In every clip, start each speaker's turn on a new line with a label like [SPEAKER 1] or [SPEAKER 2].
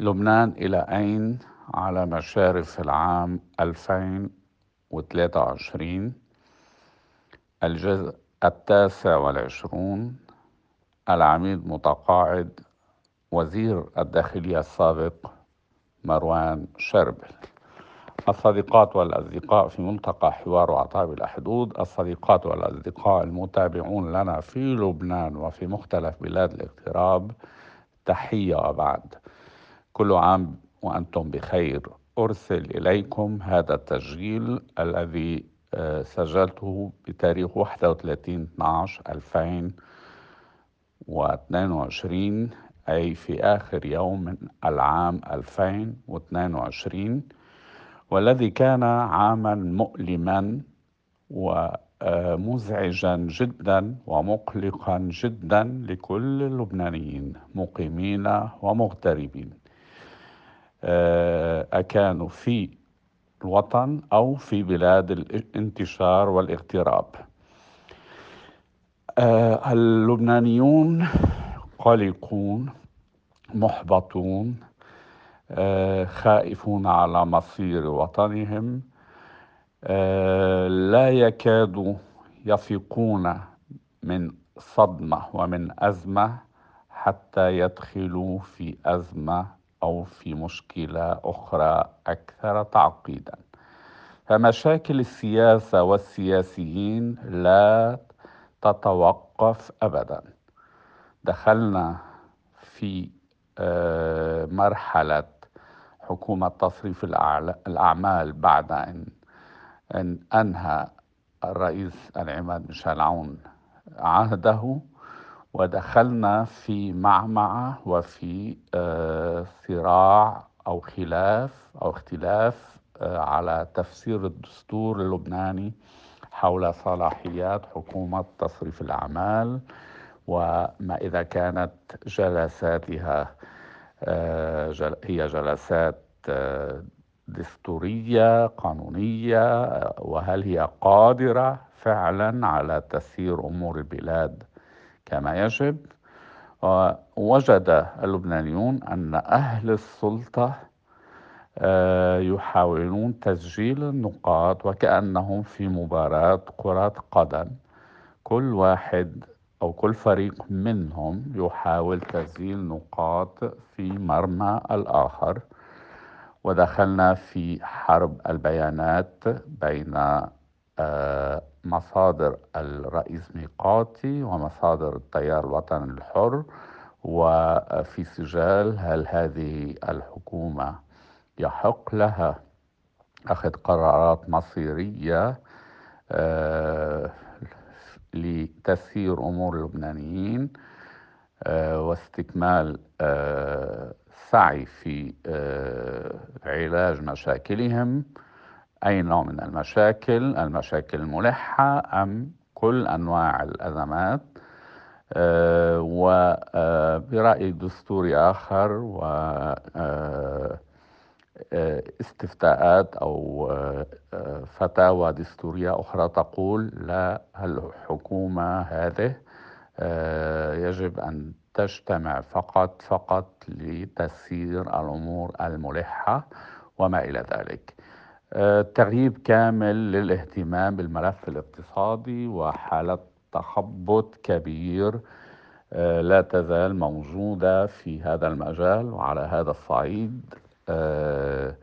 [SPEAKER 1] لبنان إلى أين على مشارف العام 2023 الجزء التاسع والعشرون العميد متقاعد وزير الداخلية السابق مروان شربل. الصديقات والأصدقاء في ملتقى حوار وعطاء بلا حدود الصديقات والأصدقاء المتابعون لنا في لبنان وفي مختلف بلاد الاغتراب تحية وبعد. كل عام وأنتم بخير. أرسل إليكم هذا التسجيل الذي آه، سجلته بتاريخ 31 12 2022 أي في آخر يوم من العام 2022 والذي كان عاما مؤلما ومزعجا جدا ومقلقا جدا لكل اللبنانيين مقيمين ومغتربين. آه، أكانوا في الوطن أو في بلاد الانتشار والاغتراب. آه، اللبنانيون قلقون محبطون آه، خائفون على مصير وطنهم آه، لا يكادوا يفيقون من صدمة ومن أزمة حتى يدخلوا في أزمة أو في مشكلة أخرى أكثر تعقيدا. فمشاكل السياسة والسياسيين لا تتوقف ابدا. دخلنا في آه، مرحلة حكومة تصريف الأعمال بعد أن أن أنهى الرئيس العماد ميشيل عون عهده. ودخلنا في معمعة وفي آه، صراع أو خلاف أو اختلاف آه، على تفسير الدستور اللبناني حول صلاحيات حكومة تصريف الأعمال وما إذا كانت جلساتها آه، هي جلسات دستورية قانونية وهل هي قادرة فعلا على تسيير أمور البلاد كما يجب ووجد اللبنانيون أن أهل السلطة آه، يحاولون تسجيل النقاط وكأنهم في مباراة كرة قدم. كل واحد أو كل فريق منهم يحاول تسجيل نقاط في مرمى الآخر. ودخلنا في حرب البيانات بين آه، مصادر الرئيس ميقاتي ومصادر التيار الوطني الحر وفي سجال هل هذه الحكومة يحق لها أخذ قرارات مصيرية آه، لتسيير أمور اللبنانيين آه، واستكمال آه، سعي في آه، علاج مشاكلهم أي نوع من المشاكل؟ المشاكل الملحة أم كل أنواع الأزمات؟ وبرأي دستوري آخر و آه، استفتاءات أو آه، آه، فتاوى دستورية أخرى تقول لا الحكومة هذه يجب أن تجتمع فقط فقط لتسيير الأمور الملحة وما إلى ذلك. تغييب كامل للاهتمام بالملف الاقتصادي وحالة تخبط كبير لا تزال موجودة في هذا المجال وعلى هذا الصعيد. آه،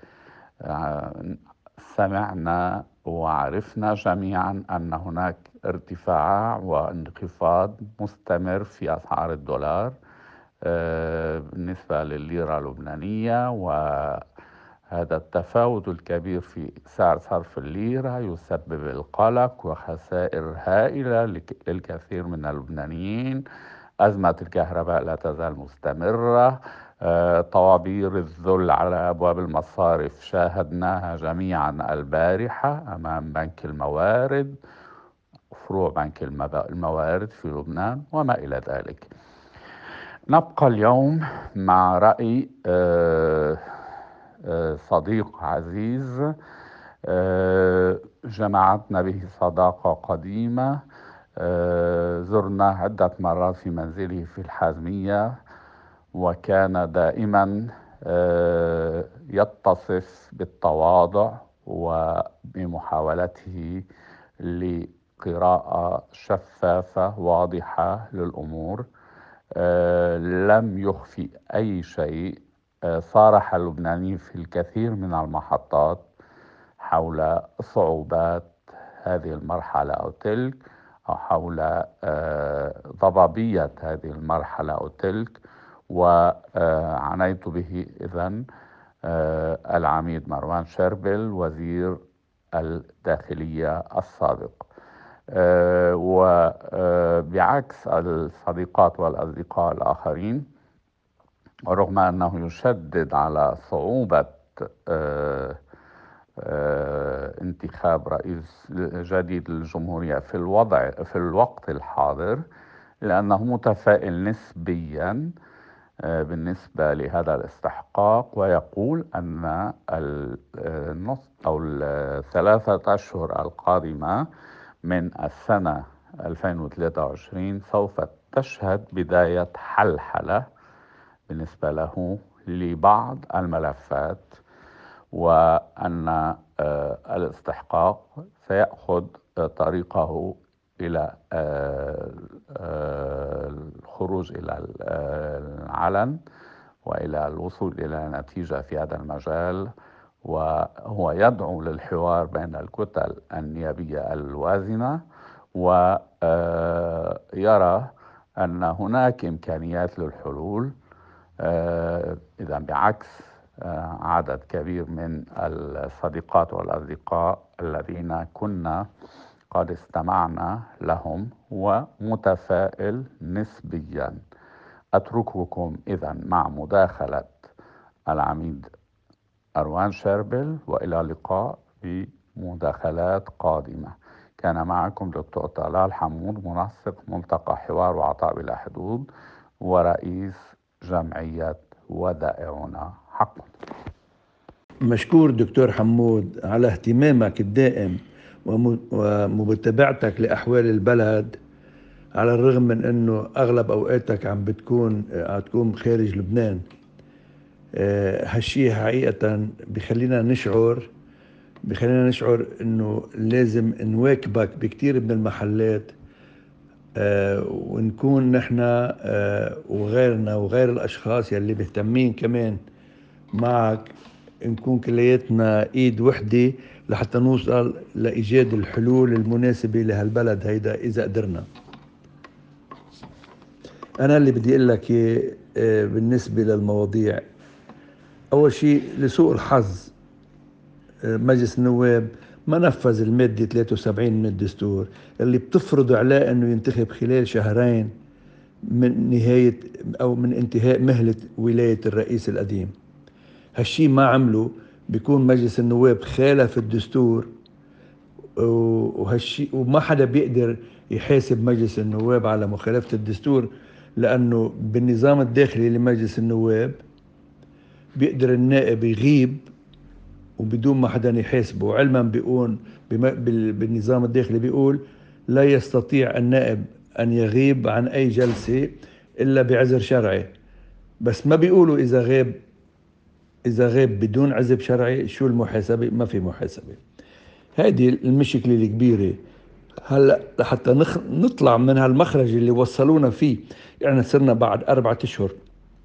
[SPEAKER 1] سمعنا وعرفنا جميعا أن هناك ارتفاع وانخفاض مستمر في أسعار الدولار آه، بالنسبة للليرة اللبنانية وهذا التفاوت الكبير في سعر صرف الليرة يسبب القلق وخسائر هائلة للكثير من اللبنانيين. أزمة الكهرباء لا تزال مستمرة. آه، طوابير الذل على أبواب المصارف شاهدناها جميعا البارحة أمام بنك الموارد فروع بنك الموارد في لبنان وما إلى ذلك. نبقى اليوم مع رأي آه، صديق عزيز جمعتنا به صداقة قديمة زرنا عدة مرات في منزله في الحازمية وكان دائما آه، يتصف بالتواضع وبمحاولته لقراءة شفافة واضحة للأمور آه، لم يخفي أي شيء آه، صارح اللبنانيين في الكثير من المحطات حول صعوبات هذه المرحلة أو تلك أو حول ضبابية هذه المرحلة أو تلك. وعنيت به إذا آه، العميد مروان شربل وزير الداخلية السابق. آه، وبعكس الصديقات والأصدقاء الآخرين ورغم أنه يشدد على صعوبة آه، انتخاب رئيس جديد للجمهورية في الوضع في الوقت الحاضر لأنه متفائل نسبيا آه، بالنسبة لهذا الاستحقاق ويقول أن النص أو الثلاثة أشهر القادمة من السنة 2023 سوف تشهد بداية حلحلة. بالنسبة له لبعض الملفات وأن آه، الاستحقاق سيأخذ طريقه إلى آه، آه، الخروج إلى آه، العلن وإلى الوصول إلى نتيجة في هذا المجال. وهو يدعو للحوار بين الكتل النيابية الوازنة ويرى أن هناك إمكانيات للحلول إذا بعكس عدد كبير من الصديقات والأصدقاء الذين كنا قد استمعنا لهم ومتفائل نسبيا. أترككم إذا مع مداخلة العميد أروان شربل وإلى اللقاء بمداخلات قادمة. كان معكم دكتور طلال حمود منسق ملتقى حوار وعطاء بلا حدود ورئيس جمعية ودائعنا حق.
[SPEAKER 2] مشكور دكتور حمود على اهتمامك الدائم ومتابعتك لأحوال البلد على الرغم من أنه أغلب أوقاتك عم بتكون تكون خارج لبنان. آه، هالشيء حقيقة بخلينا نشعر بخلينا نشعر إنه لازم نواكبك بكثير من المحلات ونكون نحن آه، وغيرنا وغير الأشخاص يلي مهتمين كمان معك نكون كلياتنا إيد وحدة لحتى نوصل لإيجاد الحلول المناسبة لهالبلد هيدا إذا قدرنا. أنا اللي بدي أقول لك آه، بالنسبة للمواضيع. أول شيء لسوء الحظ آه، مجلس النواب ما نفذ المادة 73 من الدستور اللي بتفرض عليه إنه ينتخب خلال شهرين من نهاية أو من انتهاء مهلة ولاية الرئيس القديم. هالشي ما عمله بيكون مجلس النواب خالف الدستور وهالشي وما حدا بيقدر يحاسب مجلس النواب على مخالفة الدستور لأنه بالنظام الداخلي لمجلس النواب بيقدر النائب يغيب وبدون ما حدا يحاسبه علما بيقول بالنظام الداخلي بيقول لا يستطيع النائب أن يغيب عن أي جلسة إلا بعذر شرعي. بس ما بيقولوا إذا غاب إذا غاب بدون عزب شرعي شو المحاسبة؟ ما في محاسبة. هذه المشكلة الكبيرة. هلا لحتى نخ... نطلع من هالمخرج اللي وصلونا فيه. يعني صرنا بعد أربعة أشهر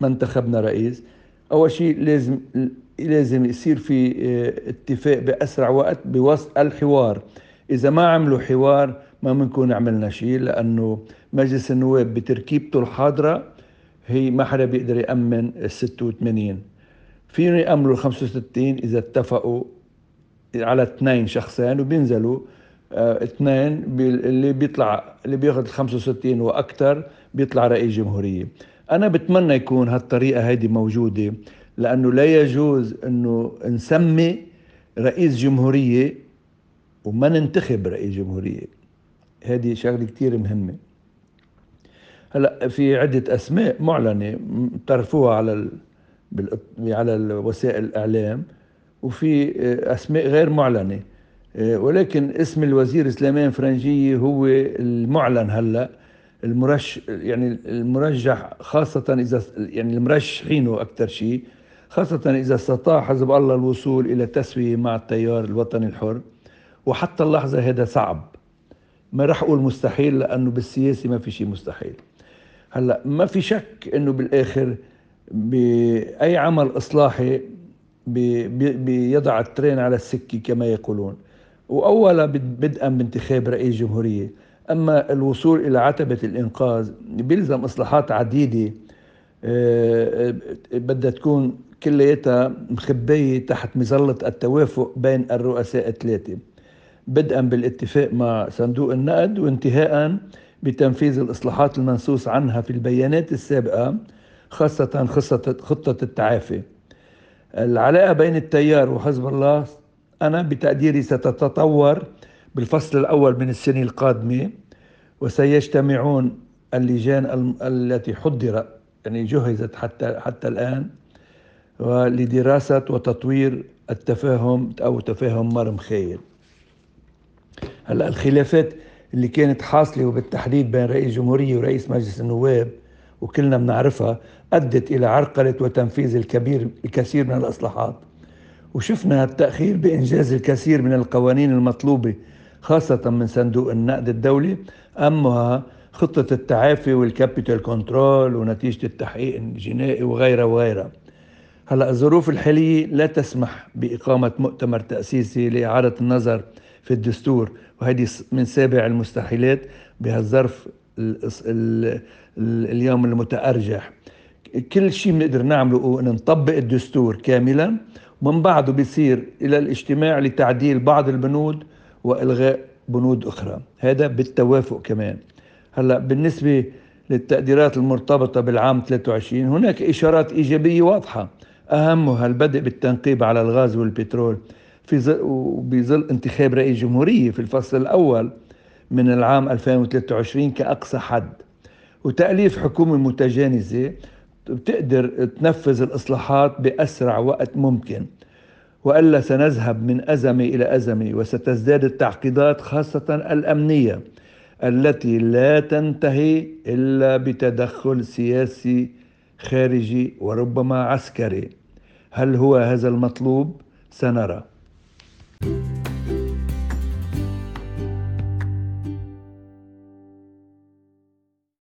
[SPEAKER 2] ما انتخبنا رئيس. أول شيء لازم لازم يصير في آه، اتفاق بأسرع وقت بوسط الحوار. إذا ما عملوا حوار ما بنكون عملنا شيء لأنه مجلس النواب بتركيبته الحاضرة هي ما حدا بيقدر يأمن ال 86 فيهم يأمروا 65 إذا اتفقوا على اثنين شخصين وبينزلوا آه اثنين اللي بيطلع اللي بياخذ ال 65 وأكثر بيطلع رئيس جمهورية. أنا بتمنى يكون هالطريقة هيدي موجودة. لأنه لا يجوز إنه نسمي رئيس جمهورية وما ننتخب رئيس جمهورية. هذه شغلة كثير مهمة. هلا في عدة أسماء معلنة بتعرفوها على على وسائل الإعلام وفي آه، أسماء غير معلنة. آه، ولكن اسم الوزير سليمان فرنجية هو المعلن هلا المرش يعني المرجح خاصة إذا يعني المرشحينه أكثر شيء. خاصة إذا استطاع حزب الله الوصول إلى تسوية مع التيار الوطني الحر وحتى اللحظة هذا صعب. ما راح أقول مستحيل لأنه بالسياسة ما في شيء مستحيل. هلأ ما في شك إنه بالآخر بأي عمل إصلاحي بيضع الترين على السكة كما يقولون. وأولا بدءا بانتخاب رئيس جمهورية. أما الوصول إلى عتبة الإنقاذ بيلزم إصلاحات عديدة. آه، آه، بدها تكون كلياتها مخبية تحت مظلة التوافق بين الرؤساء الثلاثة. بدءا بالاتفاق مع صندوق النقد وانتهاء بتنفيذ الإصلاحات المنصوص عنها في البيانات السابقة خاصة خطة التعافي. العلاقة بين التيار وحزب الله أنا بتقديري ستتطور بالفصل الأول من السنة القادمة وسيجتمعون اللجان التي حضر يعني جهزت حتى حتى الآن ولدراسة وتطوير التفاهم أو تفاهم مرم خير. هلأ الخلافات اللي كانت حاصلة وبالتحديد بين رئيس جمهورية ورئيس مجلس النواب وكلنا بنعرفها أدت إلى عرقلة وتنفيذ الكبير الكثير من الإصلاحات. وشفنا التأخير بإنجاز الكثير من القوانين المطلوبة خاصة من صندوق النقد الدولي. أهمها خطة التعافي وال capital control ونتيجة التحقيق الجنائي وغيرها وغيرها. هلا الظروف الحالية لا تسمح بإقامة مؤتمر تأسيسي لإعادة النظر في الدستور وهذه من سابع المستحيلات بهالظرف اليوم المتأرجح. كل شيء بنقدر نعمله إن نطبق الدستور كاملا ومن بعده بيصير إلى الاجتماع لتعديل بعض البنود وإلغاء بنود أخرى. هذا بالتوافق كمان. هلا بالنسبة للتقديرات المرتبطة بالعام 23 هناك إشارات إيجابية واضحة. أهمها البدء بالتنقيب على الغاز والبترول في ظل وبظل انتخاب رئيس جمهورية في الفصل الأول من العام 2023 كأقصى حد. وتأليف حكومة متجانسة بتقدر تنفذ الإصلاحات بأسرع وقت ممكن. وإلا سنذهب من أزمة إلى أزمة وستزداد التعقيدات خاصة الأمنية التي لا تنتهي إلا بتدخل سياسي خارجي وربما عسكري. هل هو هذا المطلوب؟ سنرى